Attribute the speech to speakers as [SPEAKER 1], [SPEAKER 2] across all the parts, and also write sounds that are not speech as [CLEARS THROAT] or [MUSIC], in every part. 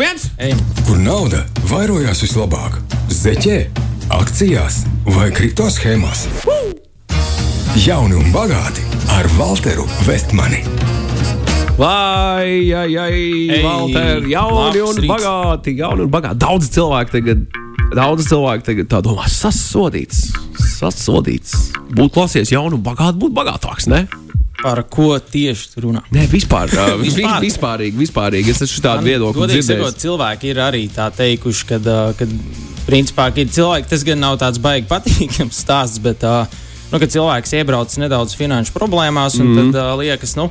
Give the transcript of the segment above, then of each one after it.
[SPEAKER 1] viens!
[SPEAKER 2] Ejam.
[SPEAKER 3] Kur nauda vairojās vislabāk? Zeķē, akcijās vai kripto schēmās? Jauni un bagāti ar Walteru Vestmani.
[SPEAKER 1] Vai, ai, ai,
[SPEAKER 2] Ei,
[SPEAKER 1] Valter, jauni un
[SPEAKER 2] rīts.
[SPEAKER 1] bagāti, jauni un bagāti. Daudz cilvēku tagad, daudz cilvēku tagad tā domā, sasodīts, sasodīts. Būt klausies jaunu un bagātu, būt bagātāks, ne?
[SPEAKER 2] Par ko tieši tu runā?
[SPEAKER 1] Nē, vispār. vis-
[SPEAKER 2] Vispār.
[SPEAKER 1] vispārīgi, vispārīgi. Es esmu tādu viedokli dzirdējis.
[SPEAKER 2] cilvēki ir arī tā teikuši, ka, kad, principā, ka ir cilvēki, tas gan nav tāds baigi patīkams stāsts, bet, ā, nu, kad cilvēks iebrauc nedaudz finanšu problēmās, un mm. tad ā, liekas, nu,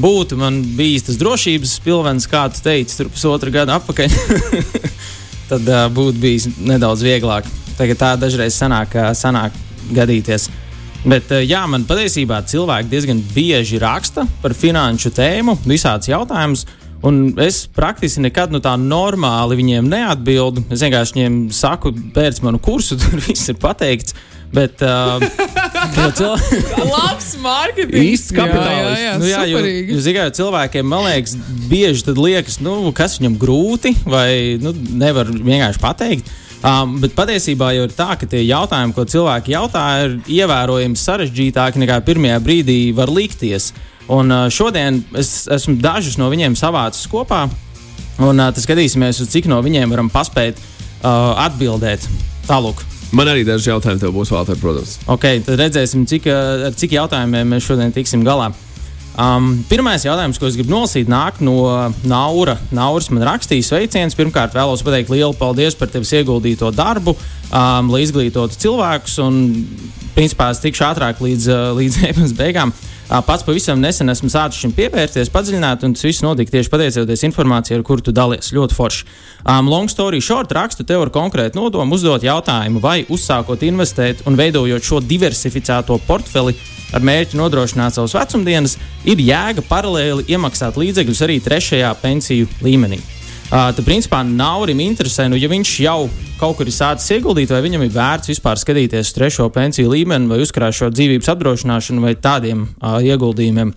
[SPEAKER 2] būtu man bijis tas drošības pilvens, kā tu teici, tur pusotru gadu atpakaļ, [LAUGHS] tad uh, būtu bijis nedaudz vieglāk. Tagad tā dažreiz sanāk, ā, sanāk gadīties. Bet, uh, jā, man patiesībā cilvēki diezgan bieži raksta par finanšu tēmu, visādus jautājumus. Un es praktiski nekad nu, tā normāli viņiem neatbildu. Es vienkārši viņiem saku, pēc manu kursu, [LAUGHS] tur viss ir pateikts. Bet, uh, cilvēki, [LAUGHS]
[SPEAKER 4] Labs mārketings.
[SPEAKER 1] Īsts kapitālists.
[SPEAKER 4] Jā, jā,
[SPEAKER 2] nu,
[SPEAKER 4] jā,
[SPEAKER 2] jā, jo, jo zināmā cilvēkiem, man liekas, bieži tad liekas, nu, kas viņam grūti vai nu, nevar vienkārši pateikt. Um, bet patiesībā jau ir tā, ka tie jautājumi, ko cilvēki jautā, ir ievērojami sarežģītāki nekā pirmajā brīdī var likties. Un uh, šodien es esmu dažus no viņiem savācis kopā, un uh, skatīsimies, cik no viņiem varam paspēt uh, atbildēt. Tālāk.
[SPEAKER 1] Man arī daži jautājumi tev būs, Valter, protams.
[SPEAKER 2] Okay, tad redzēsim, cik, uh, ar cik jautājumiem mēs šodien tiksim galā. Um, pirmais jautājums, ko es gribu nolasīt, nāk no Naura. Nauris man rakstīja sveiciens. Pirmkārt, vēlos pateikt lielu paldies par tevis ieguldīto darbu, um, lai izglītotu cilvēkus. Un, principā, es tikšu ātrāk līdz, uh, līdz [LAUGHS] ēpas beigām. Uh, pats pavisam nesen esmu sācis šim pievērties, padziļināt, un tas viss notika tieši pateicoties informācijai, ar kuru tu dalies. Ļoti forši. Um, long story short, rakstu tev ar konkrētu nodomu uzdot jautājumu, vai uzsākot investēt un veidojot šo diversificēto portfeli ar mērķi nodrošināt savus vecumdienas, ir jēga paralēli iemaksāt līdzekļus arī trešajā pensiju līmenī. Tad, principā, Naurim interesē, nu, ja viņš jau kaut kur ir sācis ieguldīt, vai viņam ir vērts vispār skatīties uz trešo pensiju līmeni, vai uzkrāt šo dzīvības apdrošināšanu, vai tādiem uh, ieguldījumiem.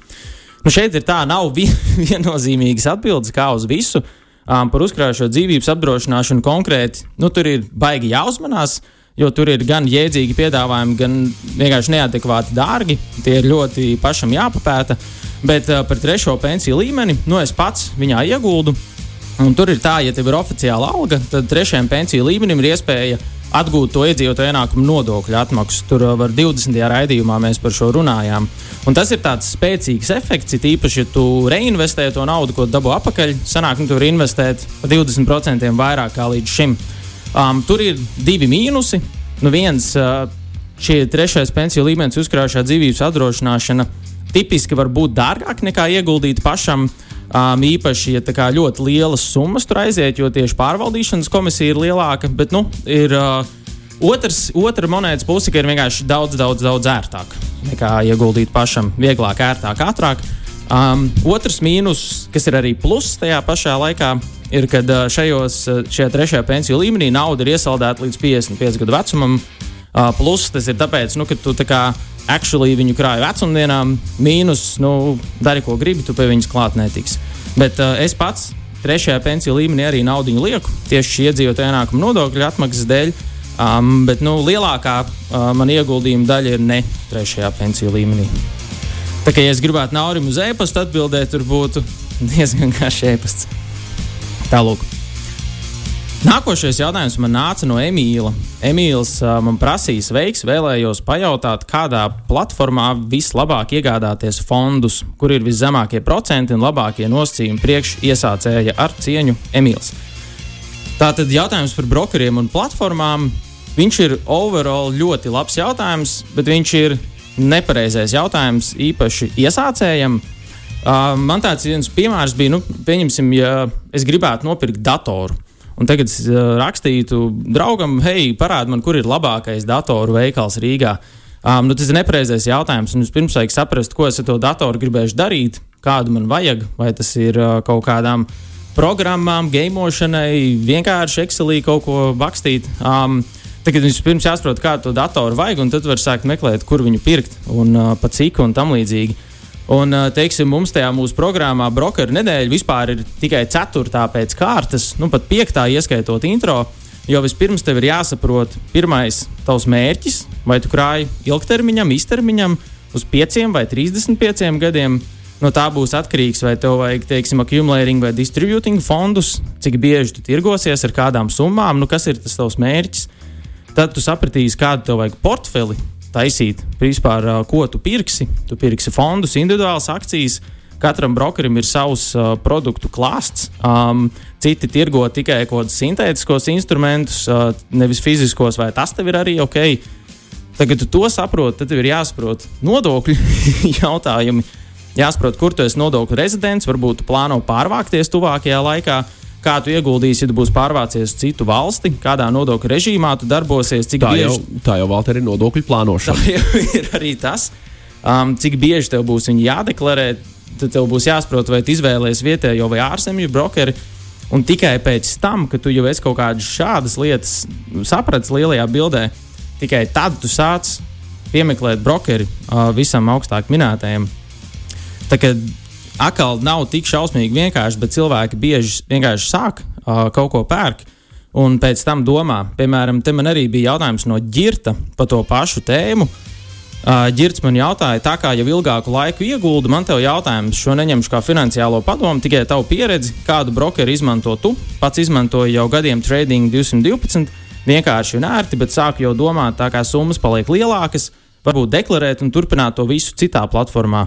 [SPEAKER 2] Nu, šeit ir tā, nav vi [LAUGHS] viennozīmīgas atbildes kā uz visu. Um, par uzkrājušo dzīvības apdrošināšanu konkrēti, nu, tur ir baigi jāuzmanās, jo tur ir gan jēdzīgi piedāvājumi, gan vienkārši neadekvāti dārgi. Tie ir ļoti pašam jāpapēta. Bet uh, par trešo pensiju līmeni, nu, es pats viņā ieguldu. Un tur ir tā, ja tev ir oficiāla alga, tad trešajam pensiju līmenim ir iespēja atgūt to iedzīvotāju ienākumu nodokļu atmaksu. Tur uh, var 20. raidījumā mēs par šo runājām. Un tas ir tāds spēcīgs efekts, it īpaši, ja tu reinvestē to naudu, ko dabū atpakaļ, sanāk, nu, tur investēt par 20% vairāk kā līdz šim. Um, tur ir divi mīnusi. Nu, viens, uh, šie trešais pensiju līmenis uzkrājušā dzīvības apdrošināšana tipiski var būt dārgāk nekā ieguldīt pašam. Um, īpaši, ja kā ļoti lielas summas tur aiziet, jo tieši pārvaldīšanas komisija ir lielāka. Bet, nu, ir uh, otrs, otra monētas puse, ir vienkārši daudz, daudz, daudz ērtāk nekā ieguldīt pašam. Vieglāk, ērtāk, ātrāk. Um, otrs mīnus, kas ir arī pluss tajā pašā laikā, ir, ka šajos, uh, šajā trešajā pensiju līmenī nauda ir iesaldēta līdz 55 gadu vecumam. Uh, plus tas ir tāpēc, nu, ka tu tā kā actually viņu krāji vecumdienām, mīnus, nu, dari ko gribi, tu pie viņas klāt netiksi. Bet uh, es pats trešajā pensiju līmenī arī naudu lieku tieši šī iedzīvotāja ienākuma nodokļa atmaksas dēļ. Um, bet nu, lielākā uh, man ieguldījuma daļa ir ne trešajā pensiju līmenī. Tā kā ja es gribētu Naurim uz e-pasta atbildēt, tur būtu [LAUGHS] diezgan garš e-pasts. Tālāk. Nākošais jautājums man nāca no Emīla. Emīls man prasīja, sveiks, vēlējos pajautāt, kādā platformā vislabāk iegādāties fondus, kur ir viszemākie procenti un labākie nosacījumi priekš iesācēja ar cieņu Emīls. Tātad jautājums par brokeriem un platformām. Viņš ir overall ļoti labs jautājums, bet viņš ir nepareizais jautājums īpaši iesācējam. Uh, man tāds viens piemērs bija, nu, pieņemsim, ja es gribētu nopirkt datoru. Un tagad es uh, rakstītu draugam, hei, parādi man, kur ir labākais datoru veikals Rīgā. Um, nu, tas ir nepareizais jautājums. Un vispirms vajag saprast, ko es ar to datoru gribēšu darīt, kādu man vajag, vai tas ir uh, kaut kādām programmām, gameošanai, vienkārši Excelī kaut ko bakstīt. Um, Tagad mums pirms jāsaprot, kādu to datoru vajag, un tad var sākt meklēt, kur viņu pirkt un uh, pa cik un tam līdzīgi. Un, uh, teiksim, mums tajā mūsu programmā brokeru nedēļa vispār ir tikai ceturtā pēc kārtas, nu pat piektā ieskaitot intro. Jo vispirms tev ir jāsaprot, pirmais tavs mērķis, vai tu krāji ilgtermiņam, īstermiņam, uz 5 vai 35 gadiem. No tā būs atkarīgs, vai tev vajag, teiksim, accumulating vai distributing fondus, cik bieži tu tirgosies ar kādām summām, nu kas ir tas tavs mērķis. Tad tu sapratīsi, kādu tev vajag portfeli taisīt, vispār, ko tu pirksi. Tu pirksi fondus, individuālas akcijas. Katram brokerim ir savs uh, produktu klāsts. Um, citi tirgo tikai kaut kādus sintētiskos instrumentus, uh, nevis fiziskos, vai tas tev ir arī ok. Tagad, kad tu to saproti, tad tev ir jāsaprot nodokļu [LAUGHS] jautājumi, jāsaprot, kur tu esi nodokļu rezidents, varbūt plāno pārvākties tuvākajā laikā kā tu ieguldīsi, ja tu būsi pārvācies uz citu valsti, kādā nodokļu režīmā tu darbosies, cik
[SPEAKER 1] tā
[SPEAKER 2] bieži.
[SPEAKER 1] Jau, tā jau Valter, ir nodokļu plānošana.
[SPEAKER 2] Tā jau [LAUGHS] ir arī tas, um, cik bieži tev būs jādeklarē. Tad tev būs jāsaprot, vai tu izvēlēsies vietējo vai ārzemju brokeri. Un tikai pēc tam, kad tu jau esi kaut kādas šādas lietas sapratis lielajā bildē, tikai tad tu sāc piemeklēt brokeri uh, visam augstāk minētajam. Tā atkal nav tik šausmīgi vienkārši, bet cilvēki bieži vienkārši sāk uh, kaut ko pērkt. Un pēc tam domā, piemēram, te man arī bija jautājums no ģirta par to pašu tēmu. Uh, ģirts man jautāja, tā kā jau ilgāku laiku iegulda, man te jautājums, šo neņemšu kā finansiālo padomu, tikai tavu pieredzi, kādu brokeru izmanto tu. Pats izmantoju jau gadiem trading 212, vienkārši un ērti, bet sāku jau domāt, tā kā summas paliek lielākas, varbūt deklarēt un turpināt to visu citā platformā.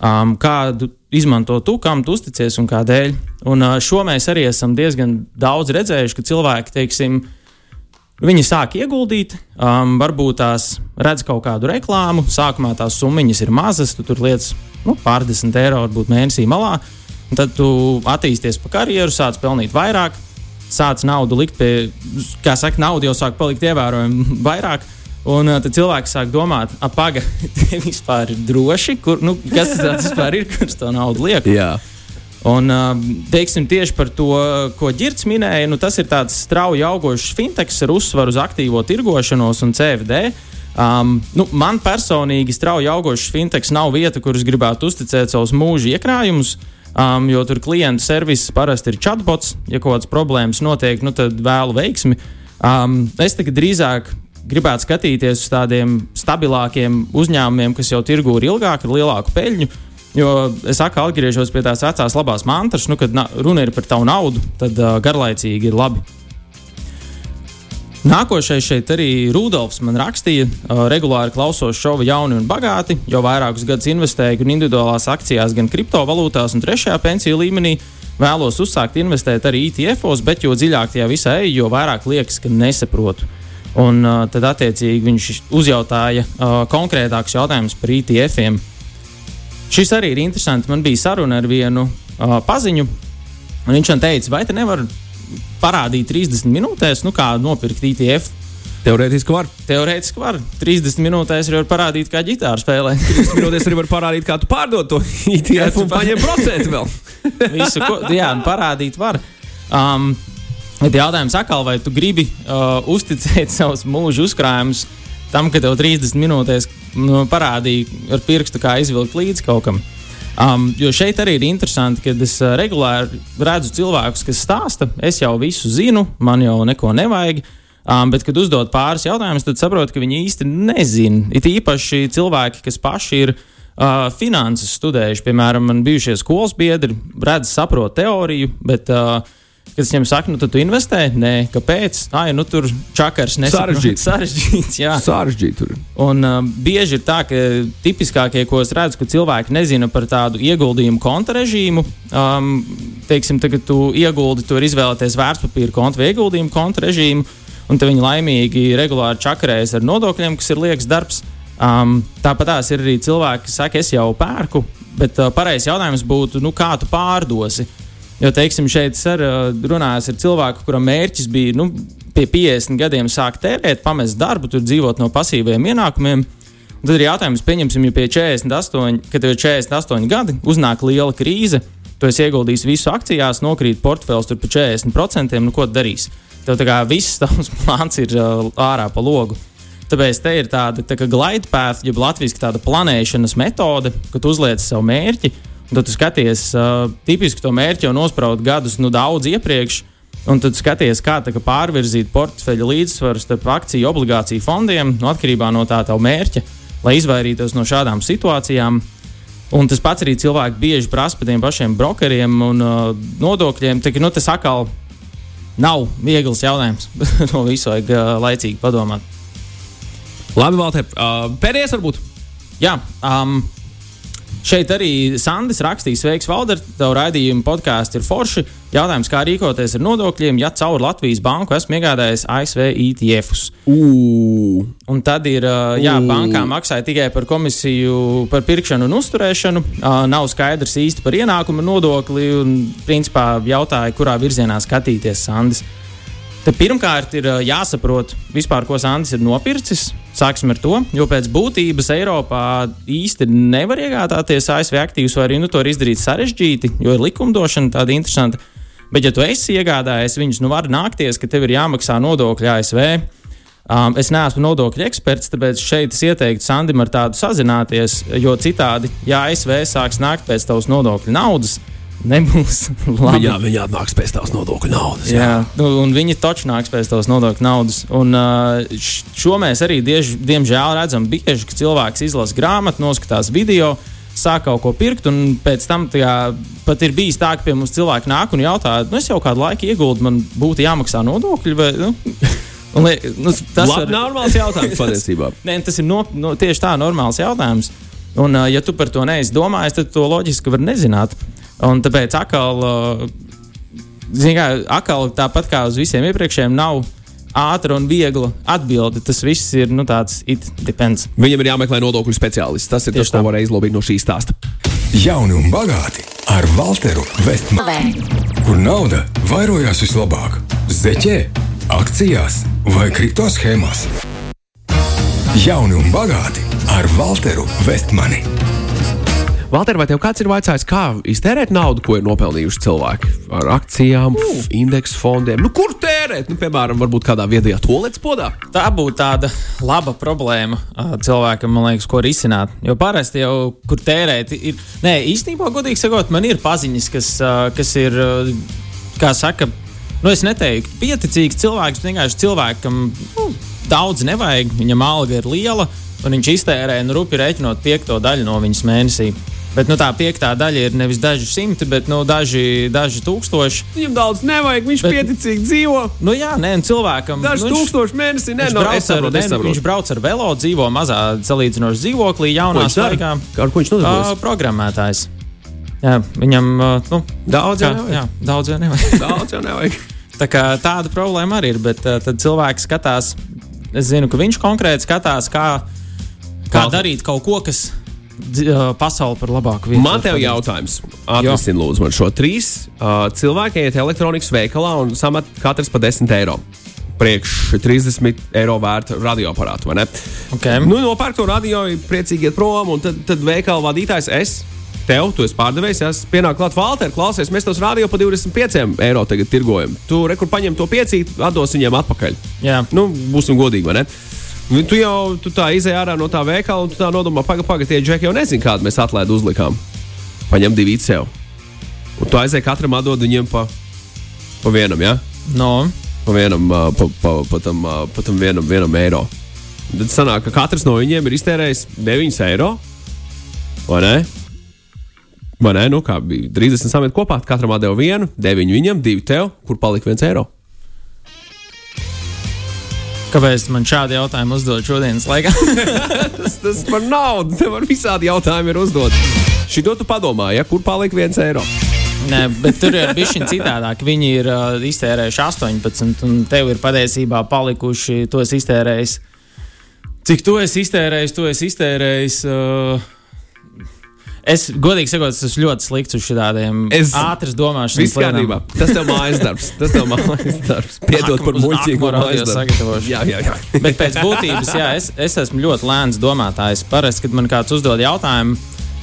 [SPEAKER 2] Um, kādu izmanto tu, kam tu uzticies un kādēļ. Un uh, šo mēs arī esam diezgan daudz redzējuši, ka cilvēki, teiksim, Viņi sāk ieguldīt, um, varbūt tās redz kaut kādu reklāmu. Sākumā tās summas ir mazas, tu tur lietas nu, pārdesmit eiro, varbūt mēnesī malā. Tad tu attīsties pa karjeru, sāc pelnīt vairāk, sāc naudu likt pie, kā saka, nauda jau sāk palikt ievērojami vairāk. Un uh, tad cilvēki sāk domāt, apgaidi, [LAUGHS] tie vispār ir droši. Kur, nu, kas tas vispār ir, kurš to naudu liek?
[SPEAKER 1] Jā.
[SPEAKER 2] Un, uh, teiksim, tieši par to, ko Girts minēja, nu, tas ir tāds strauji augošs fintechs ar uzsvaru uz aktīvo tirgošanos un CFD. Um, nu, man personīgi strauji augošs fintechs nav vieta, kur es gribētu uzticēt savus mūža iekrājumus. Um, jo tur klientu serviss parasti ir chatbots. Ja kaut kādas problēmas notiek, nu, tad vēlu veiksmi. Um, es tagad drīzāk gribētu skatīties uz tādiem stabilākiem uzņēmumiem, kas jau tirgu ir ilgāk, ar lielāku peļņu. Jo es atkal atgriežos pie tās vecās labās mantras, nu, kad runa ir par tavu naudu, tad uh, garlaicīgi ir labi. Nākošais šeit arī Rudolfs man rakstīja, uh, regulāri klausos šovu jauni un bagāti, jau vairākus gadus investēju gan individuālās akcijās, gan kriptovalūtās un trešajā pensiju līmenī. Vēlos uzsākt investēt arī ETF-os, bet jo dziļāk tajā visā eju, jo vairāk liekas, ka nesaprotu. Un uh, tad, attiecīgi, viņš uzjautāja uh, konkrētākus jautājumus par ITF-iem. Šis arī ir interesants. Man bija saruna ar vienu uh, paziņu, un viņš man teica, vai te nevar parādīt 30 minūtēs, nu, kā nopirkt ITF.
[SPEAKER 1] Teorētiski var.
[SPEAKER 2] Teorētiski var. 30 minūtēs arī var parādīt, kā ģitāra spēlē. [LAUGHS]
[SPEAKER 1] 30 minūtēs arī var parādīt, kā tu pārdod to ITF un paņem procentu vēl. [LAUGHS]
[SPEAKER 2] Visu, ko, jā, parādīt var. Um, Bet jautājums atkal, vai tu gribi uh, uzticēt [LAUGHS] savus mūža uzkrājumus tam, ka tev 30 minūtēs nu, parādīja ar pirkstu, kā izvilkt līdzi kaut kam. Um, jo šeit arī ir interesanti, ka es uh, regulāri redzu cilvēkus, kas stāsta, es jau visu zinu, man jau neko nevajag. Um, bet, kad uzdod pāris jautājumus, tad saprotu, ka viņi īsti nezina. It īpaši cilvēki, kas paši ir uh, finanses studējuši, piemēram, man bijušie skolas biedri, redz, saprot teoriju, bet uh, Kad es viņam saku, nu, tu investē, nē, kāpēc? Ai, nu, tur čakars nesaprot. [LAUGHS]
[SPEAKER 1] Sarežģīts.
[SPEAKER 2] Sarežģīts. Un uh, bieži ir tā, ka tipiskākie, ko es redzu, ka cilvēki nezina par tādu ieguldījumu konta režīmu. Um, teiksim, tagad tu ieguldi, tu vari izvēlēties vērtspapīra konta vai ieguldījumu konta režīmu, un te viņi laimīgi regulāri čakarējas ar nodokļiem, kas ir liekas darbs. Um, Tāpat tās ir arī cilvēki, kas saka, es jau pērku, bet uh, pareizs jautājums būtu, nu, kā tu pārdosi? Jo, teiksim, šeit ar, runājot ar cilvēku, kuram mērķis bija nu, pie 50 gadiem sākt tērēt, pamest darbu, tur dzīvot no pasīviem ienākumiem. Tad ir jautājums, pieņemsim, ja pie 48, kad tev ir 48 gadi, uznāk liela krīze, tu esi ieguldījis visu akcijās, nokrīt portfels tur par 40%, nu ko darīs? Tev tā kā viss tavs [LAUGHS] plāns ir uh, ārā pa logu. Tāpēc te ir tāda tā glide path, jeb latviešu tāda planēšanas metode, kad uzliec savu mērķi. Tad tu skaties, uh, tipiski to mērķi jau nospraust gadus nu, daudz iepriekš. Un tad skaties, kā tā, pārvirzīt portfeļa līdzsvaru starp akciju, obligāciju fondiem, no atkarībā no tā tā mērķa, lai izvairītos no šādām situācijām. Un tas pats arī cilvēki bieži prasa par tiem pašiem brokeriem un uh, nodokļiem. Tā, nu, tas atkal nav viegls jautājums. [LAUGHS] no visu vajag uh, laicīgi padomāt.
[SPEAKER 1] Labi, Valter. Uh, pēdējais varbūt.
[SPEAKER 2] Jā, um, Šeit arī Sandis rakstīja, sveiks, Valder, tev raidījuma podkāsts ir forši. Jautājums, kā rīkoties ar nodokļiem, ja caur Latvijas banku esmu iegādājies ASV ETF-us. Un tad ir, jā, bankā maksāja tikai par komisiju, par pirkšanu un uzturēšanu. Nav skaidrs īsti par ienākumu nodokli un, principā, jautāja, kurā virzienā skatīties Sandis. Te pirmkārt ir jāsaprot, vispār, ko Sandis ir nopircis. Sāksim ar to, jo pēc būtības Eiropā īsti nevar iegādāties ASV aktīvus, vai arī nu, to izdarīt sarežģīti, jo ir likumdošana tāda interesanta. Bet, ja tu esi iegādājies viņus, nu var nākties, ka tev ir jāmaksā nodokļi ASV. Um, es neesmu nodokļu eksperts, tāpēc šeit es ieteiktu Sandim ar tādu sazināties, jo citādi, ja ASV sāks nākt pēc tavas nodokļu naudas, nebūs [LAUGHS] labi.
[SPEAKER 1] Jā, viņi atnāks pēc tās nodokļu naudas.
[SPEAKER 2] Jā, jā nu, un viņi taču nāks pēc tās nodokļu naudas. Un uh, šo mēs arī diež, diemžēl redzam bieži, ka cilvēks izlasa grāmatu, noskatās video. Sāk kaut ko pirkt, un pēc tam tajā, pat ir bijis tā, ka pie mums cilvēki nāk un jautā, nu, es jau kādu laiku ieguldu, man būtu jāmaksā nodokļi. Vai, nu? [LAUGHS] Un, nu, tas
[SPEAKER 1] ir normāls jautājums [LAUGHS] patiesībā.
[SPEAKER 2] Nē, tas ir no, no, tieši tā normāls jautājums. Un, uh, ja tu par to neesi domājis, tad to loģiski var nezināt. Un tāpēc atkal, kā, atkal tāpat kā uz visiem iepriekšējiem, nav ātra un viegla atbilde. Tas viss ir nu, tāds it depends.
[SPEAKER 1] Viņam ir jāmeklē nodokļu speciālists. Tas ir Tieši tas, ko varēja izlobīt no šīs stāsta.
[SPEAKER 3] Jauni un bagāti ar Walteru Vestmanu. Kur nauda vairojās vislabāk? Zeķē, akcijās vai kripto schēmās? Jauni un bagāti ar Walteru Vestmani.
[SPEAKER 1] Valter, vai tev kāds ir vaicājis, kā iztērēt naudu, ko ir nopelnījuši cilvēki ar akcijām, uh. indeksu fondiem? Nu, kur tērēt? Nu, piemēram, varbūt kādā viedajā toaletes podā.
[SPEAKER 2] Tā būtu tāda laba problēma cilvēkam, man liekas, ko risināt. Jo parasti jau, kur tērēt, ir. Nē, īstenībā, godīgi sakot, man ir paziņas, kas, kas ir, kā saka, nu, es neteiktu, pieticīgs cilvēks, vienkārši cilvēkam nu, daudz nevajag, viņam alga ir liela. Un viņš iztērē, nu, rupi rēķinot piekto daļu no viņas mēnesī. Bet nu, tā piektā daļa ir nevis daži simti, bet nu, daži, daži tūkstoši.
[SPEAKER 1] Viņam daudz nevajag, viņš bet, pieticīgi dzīvo.
[SPEAKER 2] Nu, jā, nē, cilvēkam
[SPEAKER 1] daži nu, tūkstoši mēnesī nē,
[SPEAKER 2] no, es saprotu, ar, ne, viņš brauc ar velo, dzīvo mazā salīdzinoši dzīvoklī, jaunā staigā.
[SPEAKER 1] Ar ko viņš nodarbojas?
[SPEAKER 2] Uh, programmētājs. Jā, viņam uh, nu,
[SPEAKER 1] daudz jau nevajag. Jā,
[SPEAKER 2] daudz jau nevajag. [LAUGHS]
[SPEAKER 1] daudz jau nevajag.
[SPEAKER 2] Tā kā, tāda problēma arī ir, bet uh, tad cilvēks skatās, es zinu, ka viņš konkrēti skatās, kā, kā darīt kaut ko, kas pasauli par labāku vietu.
[SPEAKER 1] Man te ir jautājums. Atrisini, lūdzu, man šo trīs uh, cilvēki iet elektronikas veikalā un samat katrs pa 10 eiro. Priekš 30 eiro vērta radioaparātu.
[SPEAKER 2] Okay.
[SPEAKER 1] Nu, nopērk to radio, priecīgi iet prom, un tad, tad veikala vadītājs es. Tev, tu esi pārdevējs, es pienāku klāt, Valter, klausies, mēs tos radio par 25 eiro tagad tirgojam. Tu rekur paņem to piecīti, atdos viņiem atpakaļ.
[SPEAKER 2] Jā.
[SPEAKER 1] Nu, būsim godīgi, vai ne? Nu, tu jau tu tā izēji ārā no tā veikala, un tu tā nodomā, pagaidi, pagaidi, tie džeki jau nezina, kādu mēs atlaidu uzlikām. Paņem divi sev. Un tu aizēji katram atdod viņiem pa, pa vienam, ja?
[SPEAKER 2] No.
[SPEAKER 1] Pa vienam, pa, pa, pa, tam, pa tam vienam, vienam eiro. Tad sanāk, ka katrs no viņiem ir iztērējis 9 eiro. Vai ne? Vai ne? Nu, kā bija 30 sameti kopā, katram atdeva vienu, 9 viņam, 2 tev, kur palika 1 eiro.
[SPEAKER 2] Kāpēc man šādi jautājumi uzdod šodienas laikā? [LAUGHS]
[SPEAKER 1] tas, tas par naudu. Tev var visādi jautājumi ir uzdot. Šito tu padomā, ja kur paliek viens eiro?
[SPEAKER 2] Nē, bet tur ir bijis citādāk. Viņi ir uh, iztērējuši 18, un tev ir patiesībā palikuši tos iztērējis. Cik tu esi iztērējis, tu esi iztērējis. Uh, Es godīgi sakot, es esmu ļoti slikts uz šādiem ātriem domāšanas
[SPEAKER 1] lietām. Tas tev mājas darbs. Tas tev mājas darbs. Piedod par muļķīgu
[SPEAKER 2] sagatavošanu. Jā, jā, jā. Bet pēc būtības, jā, es, es esmu ļoti lēns domātājs. Parasti, kad man kāds uzdod jautājumu,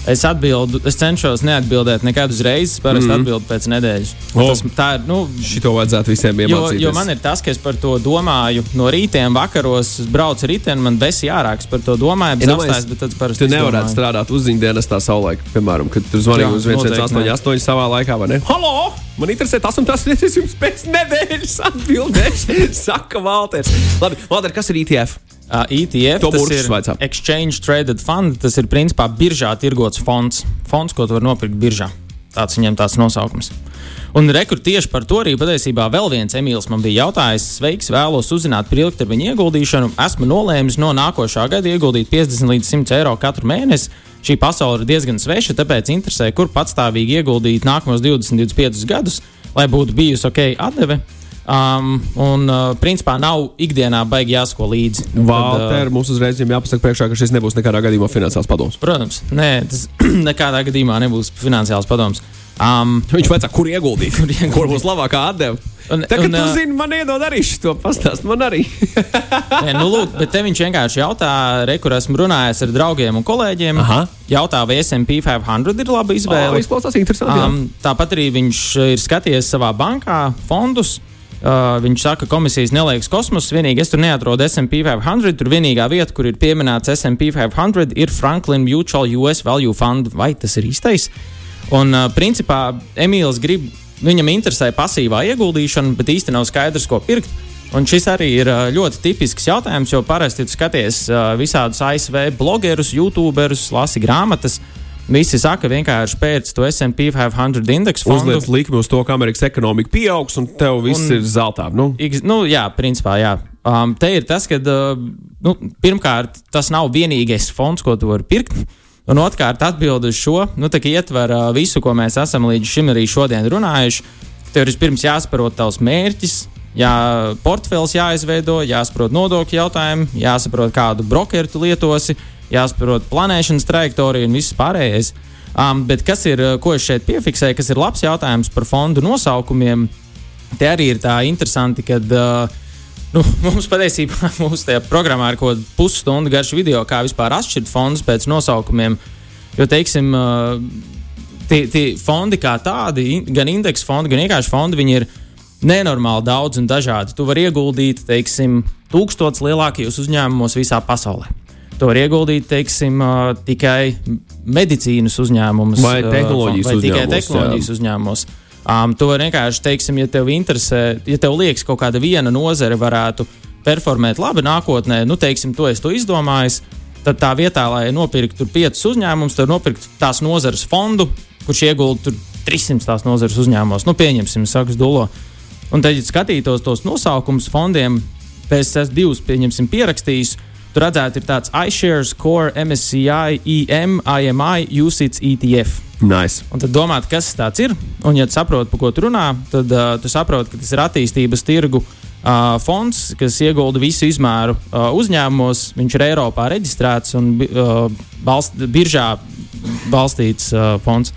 [SPEAKER 2] Es atbildu, es cenšos neatbildēt nekad uzreiz, parasti mm. atbildu pēc nedēļas.
[SPEAKER 1] O.
[SPEAKER 2] Tas, tā ir, nu,
[SPEAKER 1] Šito vajadzētu visiem
[SPEAKER 2] jo,
[SPEAKER 1] iemācīties.
[SPEAKER 2] jo man ir tas, ka es par to domāju no rītiem, vakaros, es braucu riteni, man besi jārāks par to domāju, bet,
[SPEAKER 1] Ja,
[SPEAKER 2] apstājas, bet tad parasti
[SPEAKER 1] Tu nevarētu
[SPEAKER 2] izdomāju.
[SPEAKER 1] strādāt uzziņdienestā savulaik, piemēram, kad tu zvanīji uz 1888 savā laikā, vai ne? Halo! Man interesē tas un tas, es jums pēc nedēļas atbildēšu, [LAUGHS] saka Valters. Labi, Valter, kas ir E ETF?
[SPEAKER 2] Uh, ETF
[SPEAKER 1] To
[SPEAKER 2] tas ir
[SPEAKER 1] vaicā.
[SPEAKER 2] Exchange Traded Fund. Tas ir principā biržā tirgots fonds. Fonds, ko tu vari nopirkt biržā. Tāds viņam tāds nosaukums. Un rekur tieši par to arī patiesībā vēl viens Emīls man bija jautājis. Sveiks, vēlos uzzināt par ilgtermiņa ieguldīšanu. Esmu nolēmis no nākošā gada ieguldīt 50 līdz 100 eiro katru mēnesi. Šī pasaule ir diezgan sveša, tāpēc interesē, kur patstāvīgi ieguldīt nākamos 20, 25 gadus, lai būtu bijusi ok atdeve. Um, un, uh, principā, nav ikdienā baigi jāsako līdzi. Tad, uh,
[SPEAKER 1] Valter, mums uzreiz jāpasaka priekšā, ka šis nebūs nekādā gadījumā finansiāls padoms.
[SPEAKER 2] Protams, nē, tas [CLEARS THROAT] nekādā gadījumā nebūs finansiāls padoms. Um,
[SPEAKER 1] Viņš vajadzēja, kur ieguldīt? Kur,
[SPEAKER 2] ieguldīt?
[SPEAKER 1] kur būs labākā atdeve?
[SPEAKER 2] Un-
[SPEAKER 1] Tagad,
[SPEAKER 2] un,
[SPEAKER 1] tu
[SPEAKER 2] ā,
[SPEAKER 1] zini, man iedod arī šo pastāstu. Man arī. [LAUGHS]
[SPEAKER 2] nē, nu, lūk, bet te viņš vienkārši jautā, re, kur esmu runājis ar draugiem un kolēģiem.
[SPEAKER 1] Aha.
[SPEAKER 2] Jautā, vai SP 500 ir laba izvēle.
[SPEAKER 1] jā.
[SPEAKER 2] Um, tāpat arī viņš ir skatījies savā bankā fondus. Uh, viņš saka, ka komisijas neliekas kosmos. Vienīgi es tur neatrodu SP 500. Tur vienīgā vieta, kur ir pieminēts SP 500, ir Franklin Mutual US Value Fund. Vai tas ir īstais? Un, uh, principā, Emīls grib, viņam interesē pasīvā ieguldīšana, bet īsti nav skaidrs, ko pirkt. Un šis arī ir uh, ļoti tipisks jautājums, jo parasti tu skaties uh, visādus ASV blogerus, youtuberus, lasi grāmatas. Visi saka, vienkārši pēc to SP 500 indeksu fondu.
[SPEAKER 1] Uzliec likmi uz to, ka Amerikas ekonomika pieaugs un tev viss
[SPEAKER 2] Un-
[SPEAKER 1] ir zeltā. Nu,
[SPEAKER 2] Igs- Nu, jā, principā, jā. Um, te ir tas, ka uh, nu, pirmkārt, tas nav vienīgais fonds, ko tu vari pirkt. Un otrkārt, atbildi uz šo nu, tā ietver uh, visu, ko mēs esam līdz šim arī šodien runājuši. Tev ir vispirms jāsaprot tavs mērķis, jā, portfels jāizveido, jāsaprot nodokļu jautājumu, jāsaprot, kādu brokeru tu lietosi, jāsaprot planēšanas trajektoriju un viss pārējais. Um, bet kas ir, uh, ko es šeit piefiksēju, kas ir labs jautājums par fondu nosaukumiem? Te arī ir tā interesanti, ka uh, nu, [LAUGHS] mums patiesībā [LAUGHS] mūsu tajā programmā ir kaut kāda pusstundu garš video, kā vispār atšķirt fondus pēc nosaukumiem. Jo, teiksim, uh, tie, tie fondi kā tādi, gan indeksu fondi, gan vienkārši fondi, viņi ir nenormāli daudz un dažādi. Tu vari ieguldīt, teiksim, tūkstotis lielākajos uzņēmumos visā pasaulē. Tu vari ieguldīt, teiksim, tikai medicīnas uzņēmumus
[SPEAKER 1] Vai tehnoloģijas
[SPEAKER 2] vai tikai
[SPEAKER 1] uzņēmumos,
[SPEAKER 2] tehnoloģijas uzņēmumos. Um, to var vienkārši, teiksim, ja tev interesē, ja tev liekas, ka kaut kāda viena nozare varētu performēt labi nākotnē, nu, teiksim, to es to izdomāju. Tad tā vietā, lai nopirktu piecus uzņēmumus, tad nopirkt tās nozares fondu, kurš iegulda tur 300 tās nozares uzņēmumos. Nu, pieņemsim, saka Dulo. Un tad, ja skatītos tos nosaukumus fondiem, PSS 2, pieņemsim, pierakstījis, tur redzētu, ir tāds iShares, Core, MSCI, EM, IMI, UCITS, ETF.
[SPEAKER 1] nice.
[SPEAKER 2] Un tad domāt, kas tas ir. Un, ja tu saproti, par ko tu runā, tad uh, tu saproti, ka tas ir attīstības tirgu uh, fonds, kas iegulda visu izmēru uh, uzņēmumos. Viņš ir Eiropā reģistrēts un uh, balst, biržā balstīts uh, fonds.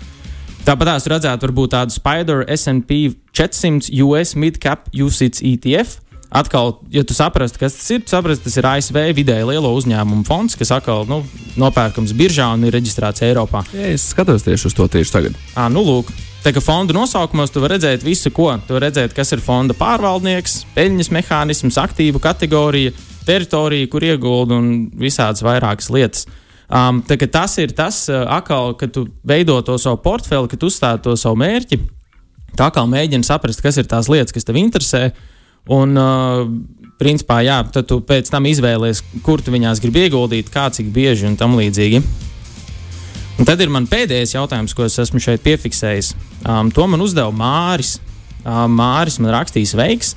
[SPEAKER 2] Tāpat tās redzētu, varbūt tādu Spider SP 400 US Midcap UCITS ETF. Atkal, ja tu saprastu, kas tas ir, tu saprastu, tas ir ASV vidēji lielo uzņēmumu fonds, kas atkal nu, nopērkams biržā un ir reģistrēts Eiropā.
[SPEAKER 1] Ja, es skatos tieši uz to tieši tagad.
[SPEAKER 2] À, nu, lūk, tā kā fondu nosaukumos tu vari redzēt visu, ko. Tu vari redzēt, kas ir fonda pārvaldnieks, peļņas mehānisms, aktīvu kategorija, teritorija, kur iegulda un visādas vairākas lietas. Um, tas ir tas, uh, akal, kad tu veido to savu portfeli, kad tu uzstādi to savu mērķi. Tā kā mēģini saprast, kas ir tās lietas, kas tev interesē. Un, uh, principā, jā, tad tu pēc tam izvēlies, kur tu viņās gribi ieguldīt, kā cik bieži un tam līdzīgi. Un tad ir man pēdējais jautājums, ko es esmu šeit piefiksējis. Um, to man uzdeva Māris. Um, Māris man rakstīs veiks.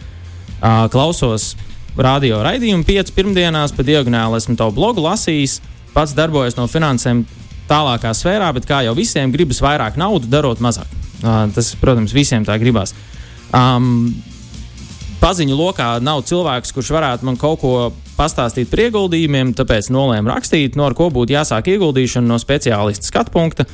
[SPEAKER 2] Uh, klausos radio raidījumu pieci pirmdienās, pa diagonāli esmu tavu blogu lasījis. Pats darbojos no finansēm tālākā sfērā, bet kā jau visiem, gribas vairāk naudas, darot mazāk. Uh, tas, protams, visiem tā gribās. Um, paziņu lokā nav cilvēks, kurš varētu man kaut ko pastāstīt par ieguldījumiem, tāpēc nolēmu rakstīt, no ar ko būtu jāsāk ieguldīšana no speciālista skatu punkta.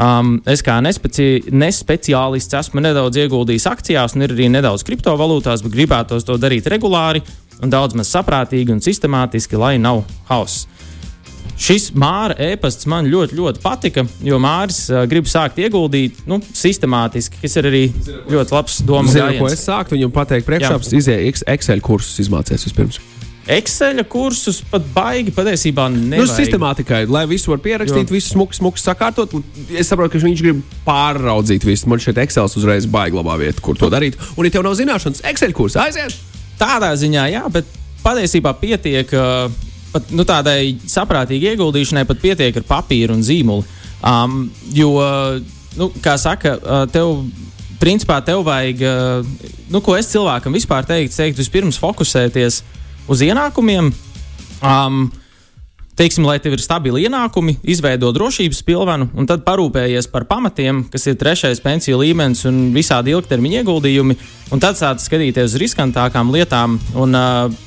[SPEAKER 2] Um, es kā nespeci nespeciālists esmu nedaudz ieguldījis akcijās, un ir arī nedaudz kriptovalūtās, bet gribētos to darīt regulāri un daudz maz saprātīgi un sistemātiski, lai nav hauss. Šis māra e-pasts man ļoti, ļoti patika, jo Māris uh, grib sākt ieguldīt nu, sistemātiski, kas ir arī ļoti labs domu
[SPEAKER 1] Zinu, ko
[SPEAKER 2] gājiens.
[SPEAKER 1] es sāktu viņam pateikt priekšā, izēja Excel kursus izmācies vispirms.
[SPEAKER 2] Excel kursus pat baigi patiesībā
[SPEAKER 1] Nu,
[SPEAKER 2] nevajag.
[SPEAKER 1] sistemātikai, lai visu var pierakstīt,
[SPEAKER 2] Jo.
[SPEAKER 1] visu smuku, smuku sakārtot. Es saprotu, ka viņš grib pārraudzīt visu. Man šeit Excel uzreiz baigi labā vieta, kur to darīt. Un, ja tev nav zināšanas, Excel kurs aiziet!
[SPEAKER 2] Tādā ziņā, jā, bet patiesībā pietiek. Uh, Pat, nu, tādai saprātīgai ieguldīšanai pat pietiek ar papīru un zīmolu. Um, jo, nu, kā saka, uh, tev, principā, tev vajag, uh, nu, ko es cilvēkam vispār teiktu, teikt, vispirms fokusēties uz ienākumiem. Um, teiksim, lai tev ir stabili ienākumi, izveido drošības pilvenu, un tad parūpējies par pamatiem, kas ir trešais pensiju līmenis un visādi ilgtermiņa ieguldījumi, un tad sāc skatīties uz riskantākām lietām. Un, uh,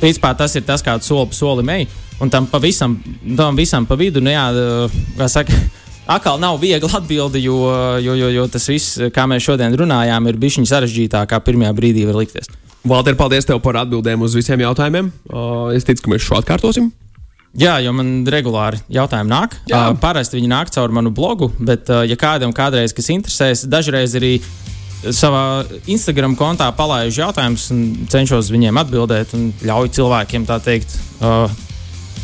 [SPEAKER 2] Principā tas ir tas, kāds soli pa solim ej, un tam pavisam, tam visam pa vidu, nu jā, kā saka, [LAUGHS] atkal nav viegli atbildi, jo, jo, jo, jo tas viss, kā mēs šodien runājām, ir bijis sarežģītāk, kā pirmajā brīdī var likties.
[SPEAKER 1] Valter, paldies tev par atbildēm uz visiem jautājumiem. Uh, es ticu, ka mēs šo atkārtosim.
[SPEAKER 2] Jā, jo man regulāri jautājumi nāk.
[SPEAKER 1] Jā.
[SPEAKER 2] Uh, parasti viņi nāk caur manu blogu, bet, uh, ja kādam kādreiz kas interesēs, dažreiz arī savā Instagram kontā palaidu jautājumus un cenšos viņiem atbildēt un ļauju cilvēkiem tā teikt. Uh,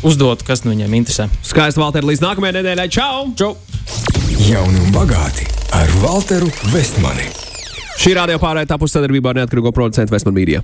[SPEAKER 2] Uzdot, kas nu viņiem interesē.
[SPEAKER 1] Skaisti, Valter, līdz nākamajai nedēļai. Čau!
[SPEAKER 2] Čau!
[SPEAKER 3] Jauni un bagāti ar Walteru Vestmani.
[SPEAKER 1] Šī radio pārējā tapusi sadarbībā ar neatkarīgo producentu Vesmanu Mīdiju.